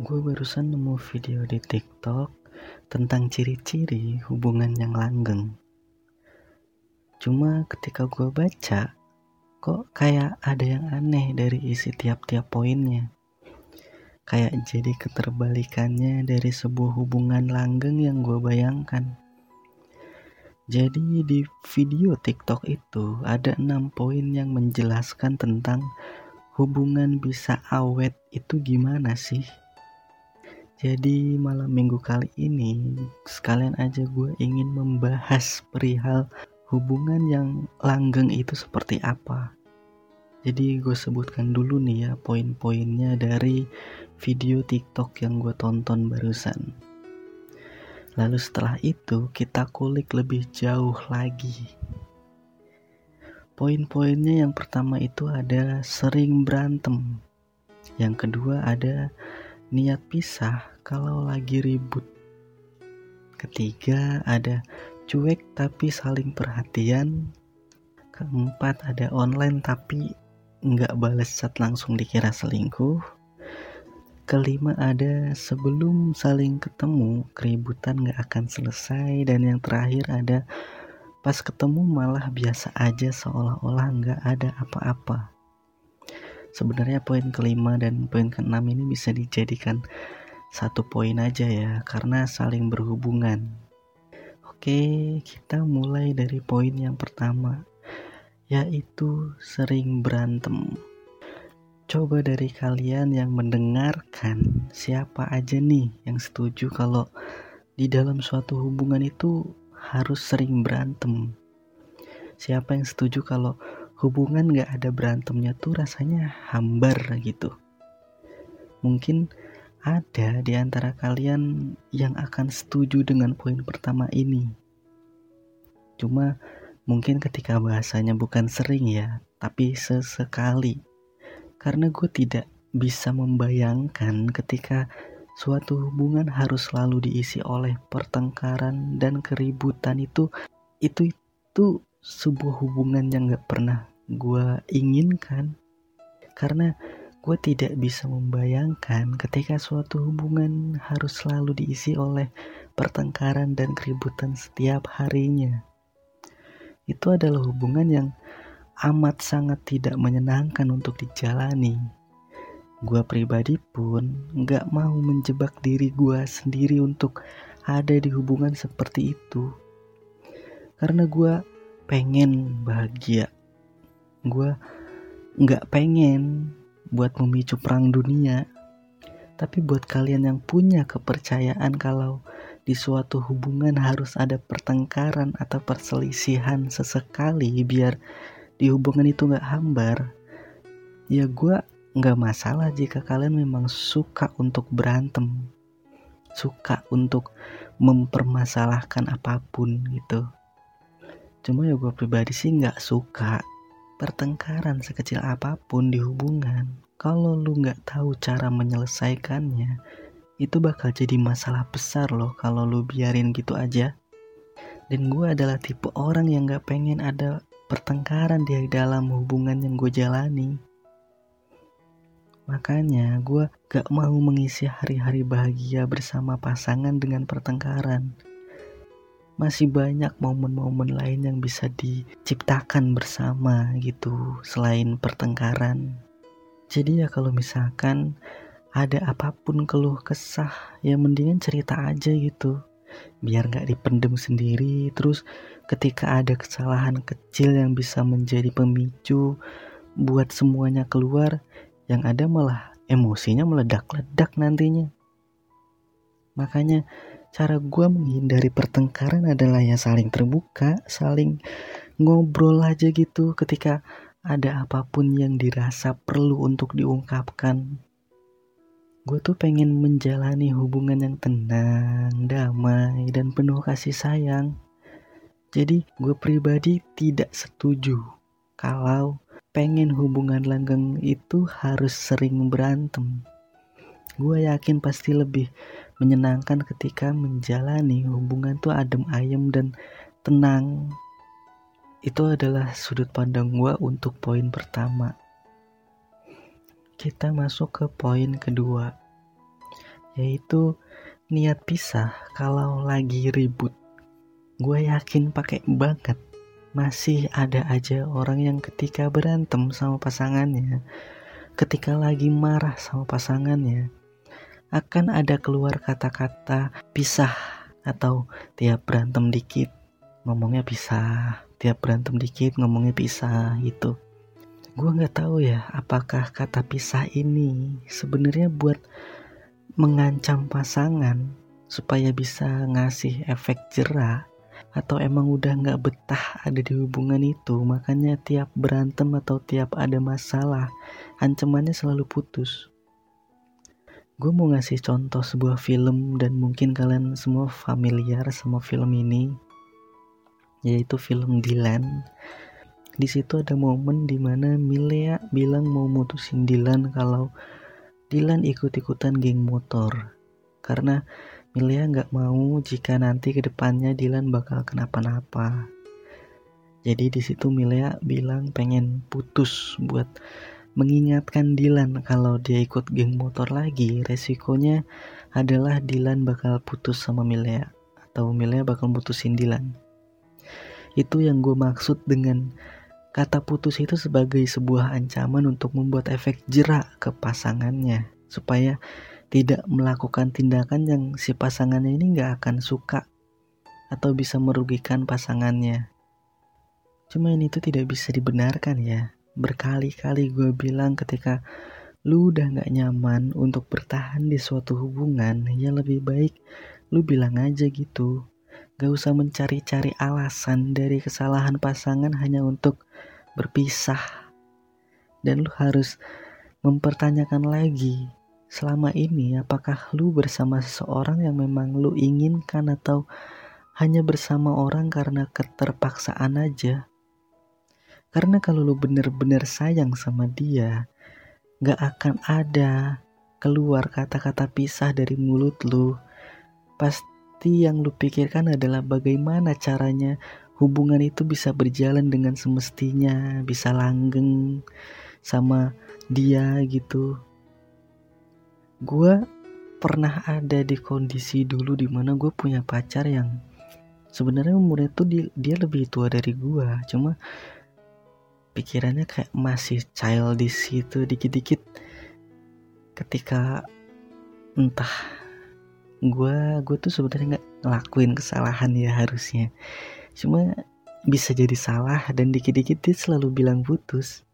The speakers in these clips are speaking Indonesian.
gue barusan nemu video di TikTok tentang ciri-ciri hubungan yang langgeng. Cuma ketika gue baca, kok kayak ada yang aneh dari isi tiap-tiap poinnya. Kayak jadi keterbalikannya dari sebuah hubungan langgeng yang gue bayangkan. Jadi di video TikTok itu ada enam poin yang menjelaskan tentang hubungan bisa awet itu gimana sih? Jadi malam minggu kali ini sekalian aja gue ingin membahas perihal hubungan yang langgeng itu seperti apa. Jadi gue sebutkan dulu nih ya poin-poinnya dari video TikTok yang gue tonton barusan. Lalu setelah itu kita kulik lebih jauh lagi. Poin-poinnya yang pertama itu ada sering berantem. Yang kedua ada niat pisah kalau lagi ribut. Ketiga ada cuek tapi saling perhatian. Keempat ada online tapi nggak balas chat langsung dikira selingkuh. Kelima ada sebelum saling ketemu keributan nggak akan selesai dan yang terakhir ada pas ketemu malah biasa aja seolah-olah nggak ada apa-apa. Sebenarnya poin kelima dan poin keenam ini bisa dijadikan satu poin aja ya karena saling berhubungan. Oke, kita mulai dari poin yang pertama yaitu sering berantem. Coba dari kalian yang mendengarkan siapa aja nih yang setuju kalau di dalam suatu hubungan itu harus sering berantem. Siapa yang setuju kalau hubungan gak ada berantemnya tuh rasanya hambar gitu. Mungkin ada di antara kalian yang akan setuju dengan poin pertama ini. Cuma mungkin ketika bahasanya bukan sering ya, tapi sesekali. Karena gue tidak bisa membayangkan ketika suatu hubungan harus selalu diisi oleh pertengkaran dan keributan itu itu itu sebuah hubungan yang gak pernah gue inginkan karena gue tidak bisa membayangkan ketika suatu hubungan harus selalu diisi oleh pertengkaran dan keributan setiap harinya. Itu adalah hubungan yang amat sangat tidak menyenangkan untuk dijalani. Gue pribadi pun gak mau menjebak diri gue sendiri untuk ada di hubungan seperti itu. Karena gue pengen bahagia gue nggak pengen buat memicu perang dunia. Tapi buat kalian yang punya kepercayaan kalau di suatu hubungan harus ada pertengkaran atau perselisihan sesekali biar di hubungan itu nggak hambar ya gue nggak masalah jika kalian memang suka untuk berantem suka untuk mempermasalahkan apa pun gitu. Cuma ya gue pribadi sih nggak suka pertengkaran sekecil apa pun di hubungan, kalau lu nggak tahu cara menyelesaikannya, itu bakal jadi masalah besar loh kalau lu biarin gitu aja. Dan gue adalah tipe orang yang gak pengen ada pertengkaran di dalam hubungan yang gue jalani. Makanya gue gak mau mengisi hari-hari bahagia bersama pasangan dengan pertengkaran masih banyak momen-momen lain yang bisa diciptakan bersama gitu selain pertengkaran. Jadi ya kalau misalkan ada apa pun keluh kesah ya mendingan cerita aja gitu. Biar nggak dipendem sendiri. Terus ketika ada kesalahan kecil yang bisa menjadi pemicu buat semuanya keluar yang ada malah emosinya meledak-ledak nantinya. Makanya cara gue menghindari pertengkaran adalah ya saling terbuka, saling ngobrol aja gitu ketika ada apa pun yang dirasa perlu untuk diungkapkan. Gue tuh pengen menjalani hubungan yang tenang, damai, dan penuh kasih sayang. Jadi gue pribadi tidak setuju kalau pengen hubungan langgeng itu harus sering berantem. Gue yakin pasti lebih menyenangkan ketika menjalani hubungan tuh adem ayem dan tenang. Itu adalah sudut pandang gue untuk poin pertama. Kita masuk ke poin kedua yaitu niat pisah kalau lagi ribut. Gue yakin pakai banget. Masih ada aja orang yang ketika berantem sama pasangannya, ketika lagi marah sama pasangannya, akan ada keluar kata-kata pisah atau tiap berantem dikit ngomongnya pisah, tiap berantem dikit ngomongnya pisah gitu. Gue nggak tahu ya apakah kata pisah ini sebenarnya buat mengancam pasangan supaya bisa ngasih efek jerah atau emang udah nggak betah ada di hubungan itu makanya tiap berantem atau tiap ada masalah ancamannya selalu putus gue mau ngasih contoh sebuah film dan mungkin kalian semua familiar sama film ini yaitu film Dylan di situ ada momen di mana Milea bilang mau mutusin Dylan kalau Dylan ikut-ikutan geng motor karena Milea nggak mau jika nanti ke depannya Dylan bakal kenapa-napa. Jadi di situ Milea bilang pengen putus buat mengingatkan Dylan kalau dia ikut geng motor lagi resikonya adalah Dylan bakal putus sama Milea atau Milea bakal putusin Dylan. Itu yang gue maksud dengan Kata putus itu sebagai sebuah ancaman untuk membuat efek jerak ke pasangannya supaya tidak melakukan tindakan yang si pasangannya ini nggak akan suka atau bisa merugikan pasangannya. Cuma ini tuh tidak bisa dibenarkan ya. Berkali-kali gue bilang ketika lu udah nggak nyaman untuk bertahan di suatu hubungan, ya lebih baik lu bilang aja gitu. Gak usah mencari-cari alasan dari kesalahan pasangan hanya untuk berpisah. Dan lu harus mempertanyakan lagi selama ini apakah lu bersama seseorang yang memang lu inginkan atau hanya bersama orang karena keterpaksaan aja. Karena kalau lu bener-bener sayang sama dia, gak akan ada keluar kata-kata pisah dari mulut lu. Pasti yang lu pikirkan adalah bagaimana caranya hubungan itu bisa berjalan dengan semestinya, bisa langgeng sama dia gitu. Gue pernah ada di kondisi dulu di mana gue punya pacar yang sebenarnya umurnya tuh dia, dia lebih tua dari gue, cuma pikirannya kayak masih childish gitu dikit-dikit. Ketika entah gue gue tuh sebenarnya nggak ngelakuin kesalahan ya harusnya. Cuma bisa jadi salah dan dikit-dikit dia selalu bilang putus.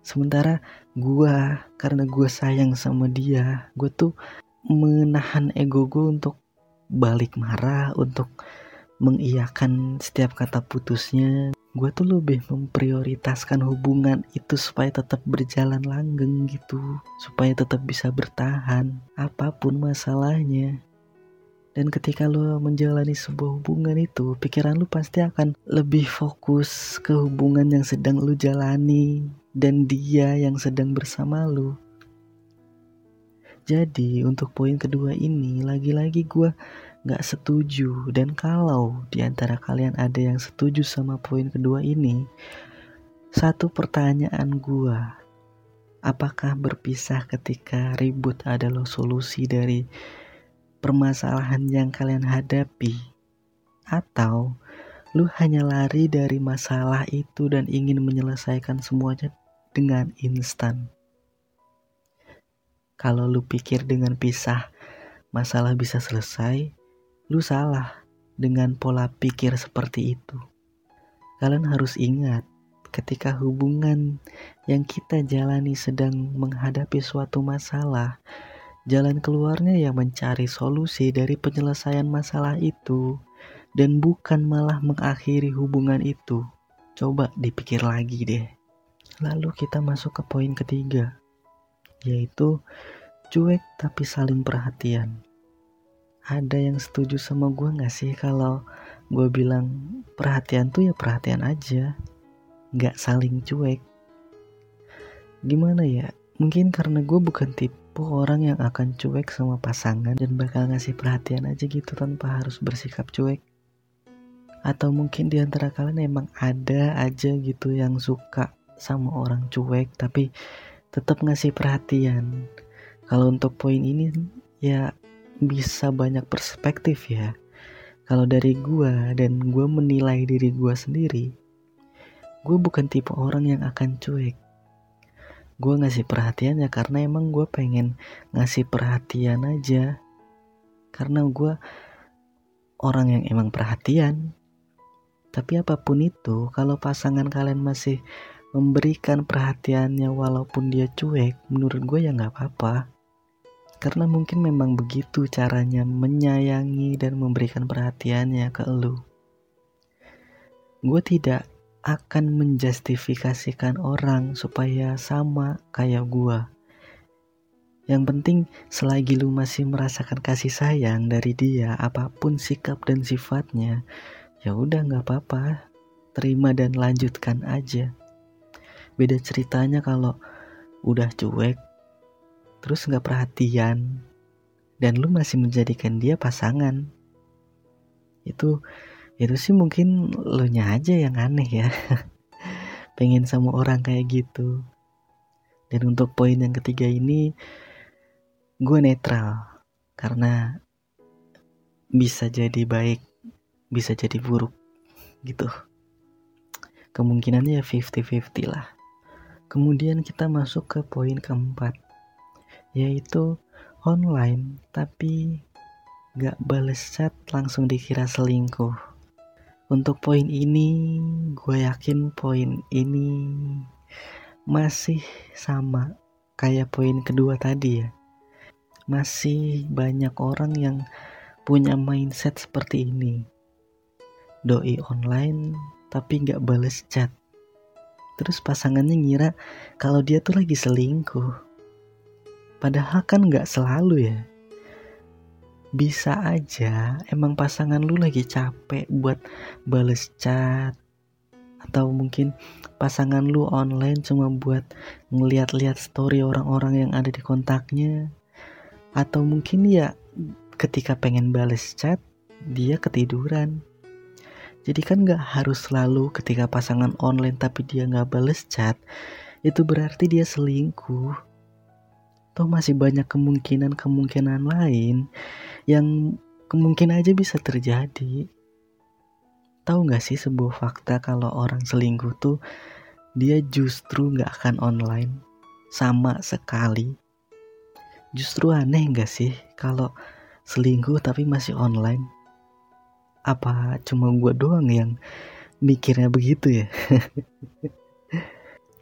Sementara gue karena gue sayang sama dia gue tuh menahan ego gue untuk balik marah untuk mengiyakan setiap kata putusnya gue tuh lebih memprioritaskan hubungan itu supaya tetap berjalan langgeng gitu supaya tetap bisa bertahan apa pun masalahnya. Dan ketika lo menjalani sebuah hubungan itu pikiran lo pasti akan lebih fokus ke hubungan yang sedang lo jalani dan dia yang sedang bersama lo. Jadi untuk poin kedua ini lagi-lagi gue nggak setuju. Dan kalau di antara kalian ada yang setuju sama poin kedua ini satu pertanyaan gua apakah berpisah ketika ribut adalah solusi dari permasalahan yang kalian hadapi? Atau lu hanya lari dari masalah itu dan ingin menyelesaikan semuanya dengan instan? Kalau lu pikir dengan pisah masalah bisa selesai Lu salah dengan pola pikir seperti itu. Kalian harus ingat, ketika hubungan yang kita jalani sedang menghadapi suatu masalah, jalan keluarnya ya mencari solusi dari penyelesaian masalah itu dan bukan malah mengakhiri hubungan itu. Coba dipikir lagi deh. Lalu kita masuk ke poin ketiga, yaitu cuek tapi saling perhatian ada yang setuju sama gue gak sih kalau gue bilang perhatian tuh ya perhatian aja gak saling cuek? Gimana ya? Mungkin karena gue bukan tipe orang yang akan cuek sama pasangan dan bakal ngasih perhatian aja gitu tanpa harus bersikap cuek. Atau mungkin di antara kalian emang ada aja gitu yang suka sama orang cuek tapi tetap ngasih perhatian. Kalau untuk poin ini ya bisa banyak perspektif ya. Kalau dari gua dan gua menilai diri gua sendiri gue bukan tipe orang yang akan cuek. Gue ngasih perhatian ya karena emang gue pengen ngasih perhatian aja. Karena gue orang yang emang perhatian. Tapi apa pun itu, kalau pasangan kalian masih memberikan perhatiannya walaupun dia cuek, menurut gue ya nggak apa-apa. Karena mungkin memang begitu caranya menyayangi dan memberikan perhatiannya ke lu. Gue tidak akan menjustifikasikan orang supaya sama kayak gue. Yang penting selagi lu masih merasakan kasih sayang dari dia, apa pun sikap dan sifatnya, ya udah nggak apa-apa terima dan lanjutkan aja beda ceritanya kalau udah cuek terus nggak perhatian. Dan lu masih menjadikan dia pasangan. Itu itu sih mungkin lu nya aja yang aneh ya. Pengen sama orang kayak gitu. Dan untuk poin yang ketiga ini gue netral. Karena bisa jadi baik bisa jadi buruk gitu. Kemungkinannya ya 50-50 lah. Kemudian kita masuk ke poin keempat yaitu online tapi gak bales chat langsung dikira selingkuh untuk poin ini gue yakin poin ini masih sama kayak poin kedua tadi ya masih banyak orang yang punya mindset seperti ini doi online tapi nggak bales chat. Terus pasangannya ngira kalau dia tuh lagi selingkuh. Padahal kan nggak selalu ya. Bisa aja emang pasangan lu lagi capek buat bales chat. Atau mungkin pasangan lu online cuma buat ngeliat-liat story orang-orang yang ada di kontaknya. Atau mungkin ya ketika pengen bales chat, dia ketiduran jadi kan gak harus selalu ketika pasangan online tapi dia gak bales chat, itu berarti dia selingkuh. Toh masih banyak kemungkinan-kemungkinan lain yang kemungkinan aja bisa terjadi. Tahu gak sih sebuah fakta kalau orang selingkuh tuh dia justru gak akan online sama sekali. Justru aneh gak sih kalau selingkuh tapi masih online? apa cuma gue doang yang mikirnya begitu ya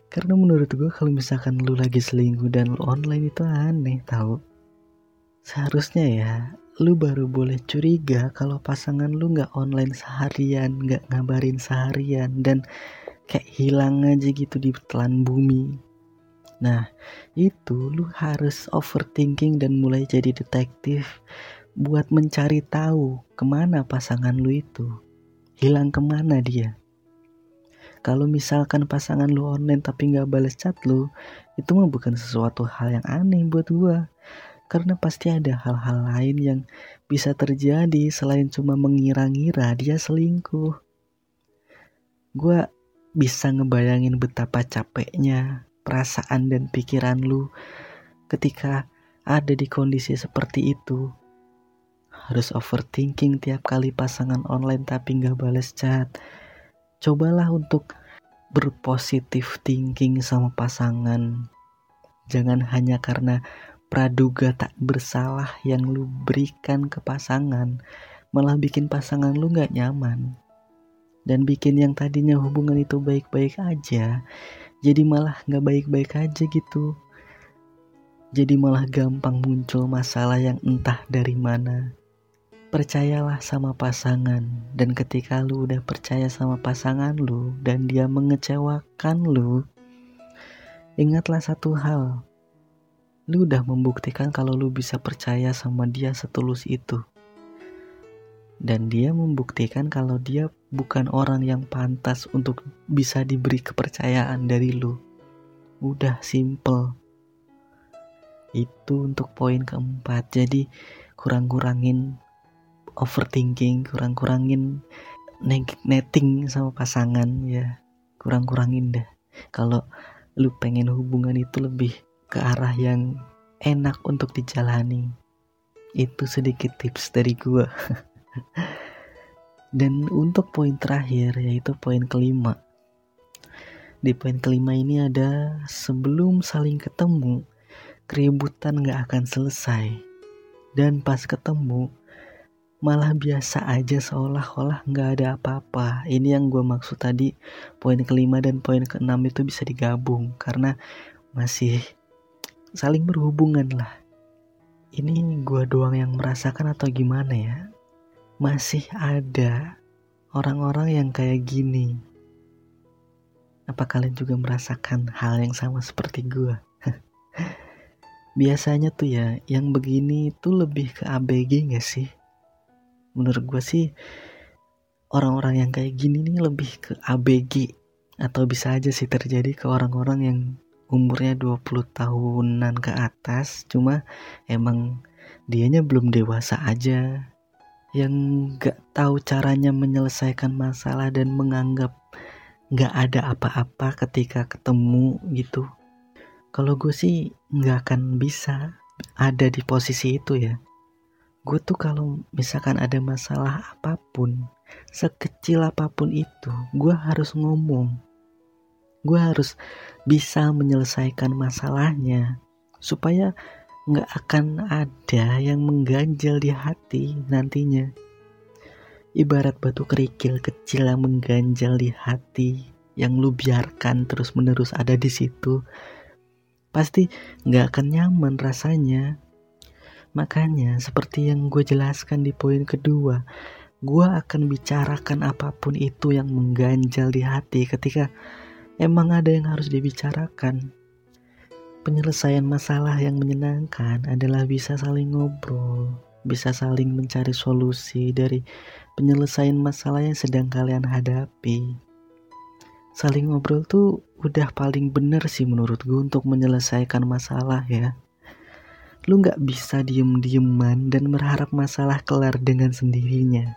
karena menurut gue kalau misalkan lu lagi selingkuh dan lu online itu aneh tau seharusnya ya lu baru boleh curiga kalau pasangan lu nggak online seharian nggak ngabarin seharian dan kayak hilang aja gitu di telan bumi nah itu lu harus overthinking dan mulai jadi detektif buat mencari tahu ke mana pasangan lu itu. Hilang ke mana dia. Kalau misalkan pasangan lu online tapi nggak balas chat lu, itu mah bukan sesuatu hal yang aneh buat gua. Karena pasti ada hal-hal lain yang bisa terjadi selain cuma mengira-ngira dia selingkuh. Gua bisa ngebayangin betapa capeknya perasaan dan pikiran lu ketika ada di kondisi seperti itu harus overthinking tiap kali pasangan online tapi nggak balas chat. Cobalah untuk berpositif thinking sama pasangan. Jangan hanya karena praduga tak bersalah yang lu berikan ke pasangan, malah bikin pasangan lu nggak nyaman. Dan bikin yang tadinya hubungan itu baik-baik aja, jadi malah nggak baik-baik aja gitu. Jadi malah gampang muncul masalah yang entah dari mana percayalah sama pasangan. Dan ketika lu udah percaya sama pasangan lu dan dia mengecewakan lu ingatlah satu hal. Lu udah membuktikan kalau lu bisa percaya sama dia setulus itu. Dan dia membuktikan kalau dia bukan orang yang pantas untuk bisa diberi kepercayaan dari lu. Udah simple. Itu untuk poin keempat. Jadi kurang-kurangin overthinking kurang-kurangin netting sama pasangan ya kurang-kurangin deh kalau lu pengen hubungan itu lebih ke arah yang enak untuk dijalani. Itu sedikit tips dari gue. Dan untuk poin terakhir yaitu poin kelima. Di poin kelima ini ada sebelum saling ketemu, keributan gak akan selesai. Dan pas ketemu, malah biasa aja seolah-olah nggak ada apa-apa. Ini yang gue maksud tadi, poin kelima dan poin keenam itu bisa digabung karena masih saling berhubungan lah. Ini gue doang yang merasakan atau gimana ya? Masih ada orang-orang yang kayak gini. Apa kalian juga merasakan hal yang sama seperti gue? Biasanya tuh ya, yang begini itu lebih ke ABG gak sih? Menurut gue sih orang-orang yang kayak gini nih lebih ke ABG atau bisa aja sih terjadi ke orang-orang yang umurnya 20 tahunan ke atas cuma emang dianya belum dewasa aja. Yang gak tahu caranya menyelesaikan masalah dan menganggap gak ada apa-apa ketika ketemu gitu. Kalau gue sih gak akan bisa ada di posisi itu ya gue tuh kalau misalkan ada masalah apa pun sekecil apa pun itu gue harus ngomong. Gue harus bisa menyelesaikan masalahnya supaya nggak akan ada yang mengganjal di hati nantinya. Ibarat batu kerikil kecil yang mengganjal di hati yang lu biarkan terus menerus ada di situ pasti nggak akan nyaman rasanya Makanya, seperti yang gue jelaskan di poin kedua, gue akan bicarakan apa pun itu yang mengganjal di hati ketika emang ada yang harus dibicarakan. Penyelesaian masalah yang menyenangkan adalah bisa saling ngobrol, bisa saling mencari solusi dari penyelesaian masalah yang sedang kalian hadapi. Saling ngobrol tuh udah paling bener sih menurut gue untuk menyelesaikan masalah ya. Lu gak bisa diem-dieman dan berharap masalah kelar dengan sendirinya.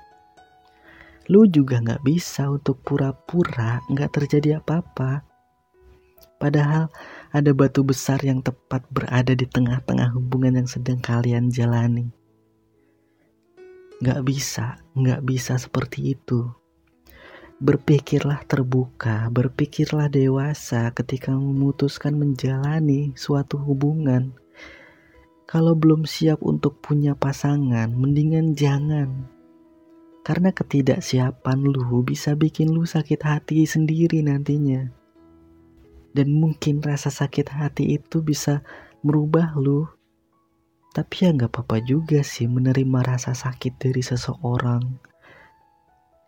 Lu juga gak bisa untuk pura-pura gak terjadi apa-apa. Padahal ada batu besar yang tepat berada di tengah-tengah hubungan yang sedang kalian jalani. Gak bisa, gak bisa seperti itu. Berpikirlah terbuka, berpikirlah dewasa ketika memutuskan menjalani suatu hubungan kalau belum siap untuk punya pasangan, mendingan jangan. Karena ketidaksiapan lu bisa bikin lu sakit hati sendiri nantinya. Dan mungkin rasa sakit hati itu bisa merubah lu. Tapi ya gak apa-apa juga sih menerima rasa sakit dari seseorang.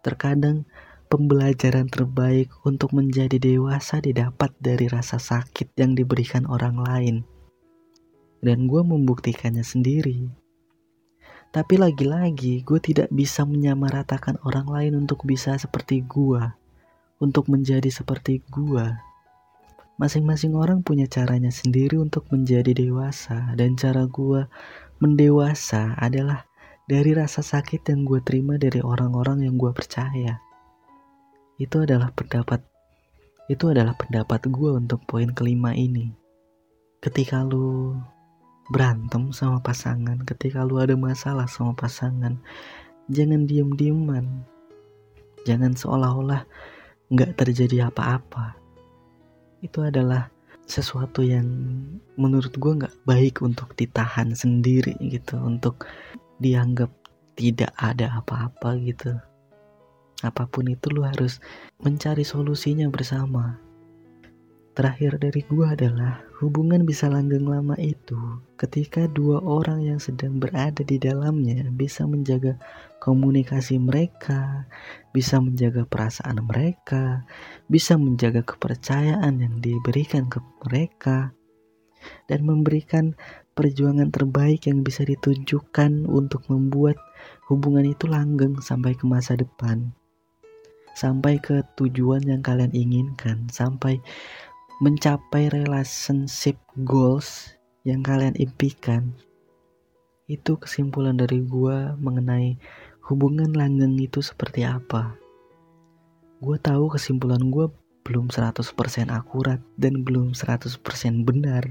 Terkadang pembelajaran terbaik untuk menjadi dewasa didapat dari rasa sakit yang diberikan orang lain dan gue membuktikannya sendiri. Tapi lagi-lagi gue tidak bisa menyamaratakan orang lain untuk bisa seperti gue, untuk menjadi seperti gue. Masing-masing orang punya caranya sendiri untuk menjadi dewasa dan cara gue mendewasa adalah dari rasa sakit yang gue terima dari orang-orang yang gue percaya. Itu adalah pendapat itu adalah pendapat gue untuk poin kelima ini. Ketika lu berantem sama pasangan, ketika lu ada masalah sama pasangan, jangan diem-dieman. Jangan seolah-olah nggak terjadi apa-apa. Itu adalah sesuatu yang menurut gue nggak baik untuk ditahan sendiri gitu, untuk dianggap tidak ada apa-apa gitu. Apa pun itu lu harus mencari solusinya bersama. Terakhir dari gua adalah hubungan bisa langgeng lama itu ketika dua orang yang sedang berada di dalamnya bisa menjaga komunikasi mereka, bisa menjaga perasaan mereka, bisa menjaga kepercayaan yang diberikan ke mereka, dan memberikan perjuangan terbaik yang bisa ditunjukkan untuk membuat hubungan itu langgeng sampai ke masa depan. Sampai ke tujuan yang kalian inginkan, sampai mencapai relationship goals yang kalian impikan itu kesimpulan dari gua mengenai hubungan langgeng itu seperti apa. Gue tahu kesimpulan gue belum 100% akurat dan belum 100% benar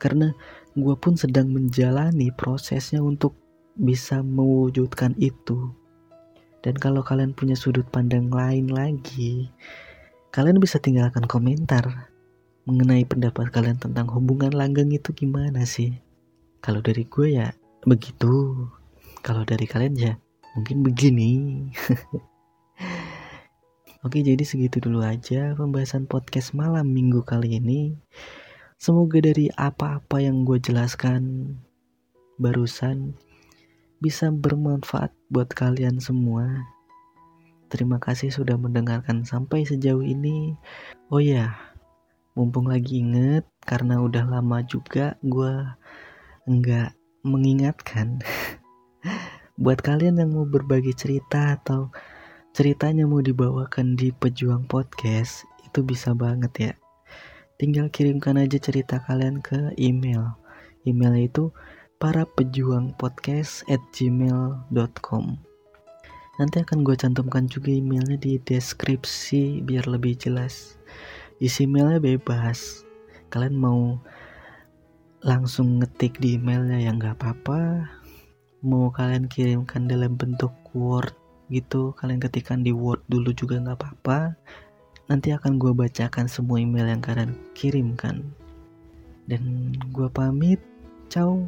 karena gue pun sedang menjalani prosesnya untuk bisa mewujudkan itu. Dan kalau kalian punya sudut pandang lain lagi kalian bisa tinggalkan komentar mengenai pendapat kalian tentang hubungan langgeng itu gimana sih kalau dari gue ya begitu kalau dari kalian ya mungkin begini Oke jadi segitu dulu aja pembahasan podcast malam minggu kali ini Semoga dari apa-apa yang gue jelaskan barusan bisa bermanfaat buat kalian semua. Terima kasih sudah mendengarkan sampai sejauh ini. Oh ya, mumpung lagi inget karena udah lama juga gue enggak mengingatkan. buat kalian yang mau berbagi cerita atau ceritanya mau dibawakan di Pejuang Podcast, itu bisa banget ya. Tinggal kirimkan aja cerita kalian ke email. Email itu para pejuang podcast at gmail.com nanti akan gue cantumkan juga emailnya di deskripsi biar lebih jelas isi emailnya bebas kalian mau langsung ngetik di emailnya yang gak apa-apa mau kalian kirimkan dalam bentuk word gitu kalian ketikkan di word dulu juga nggak apa-apa Nanti akan gue bacakan semua email yang kalian kirimkan. Dan gue pamit. Ciao.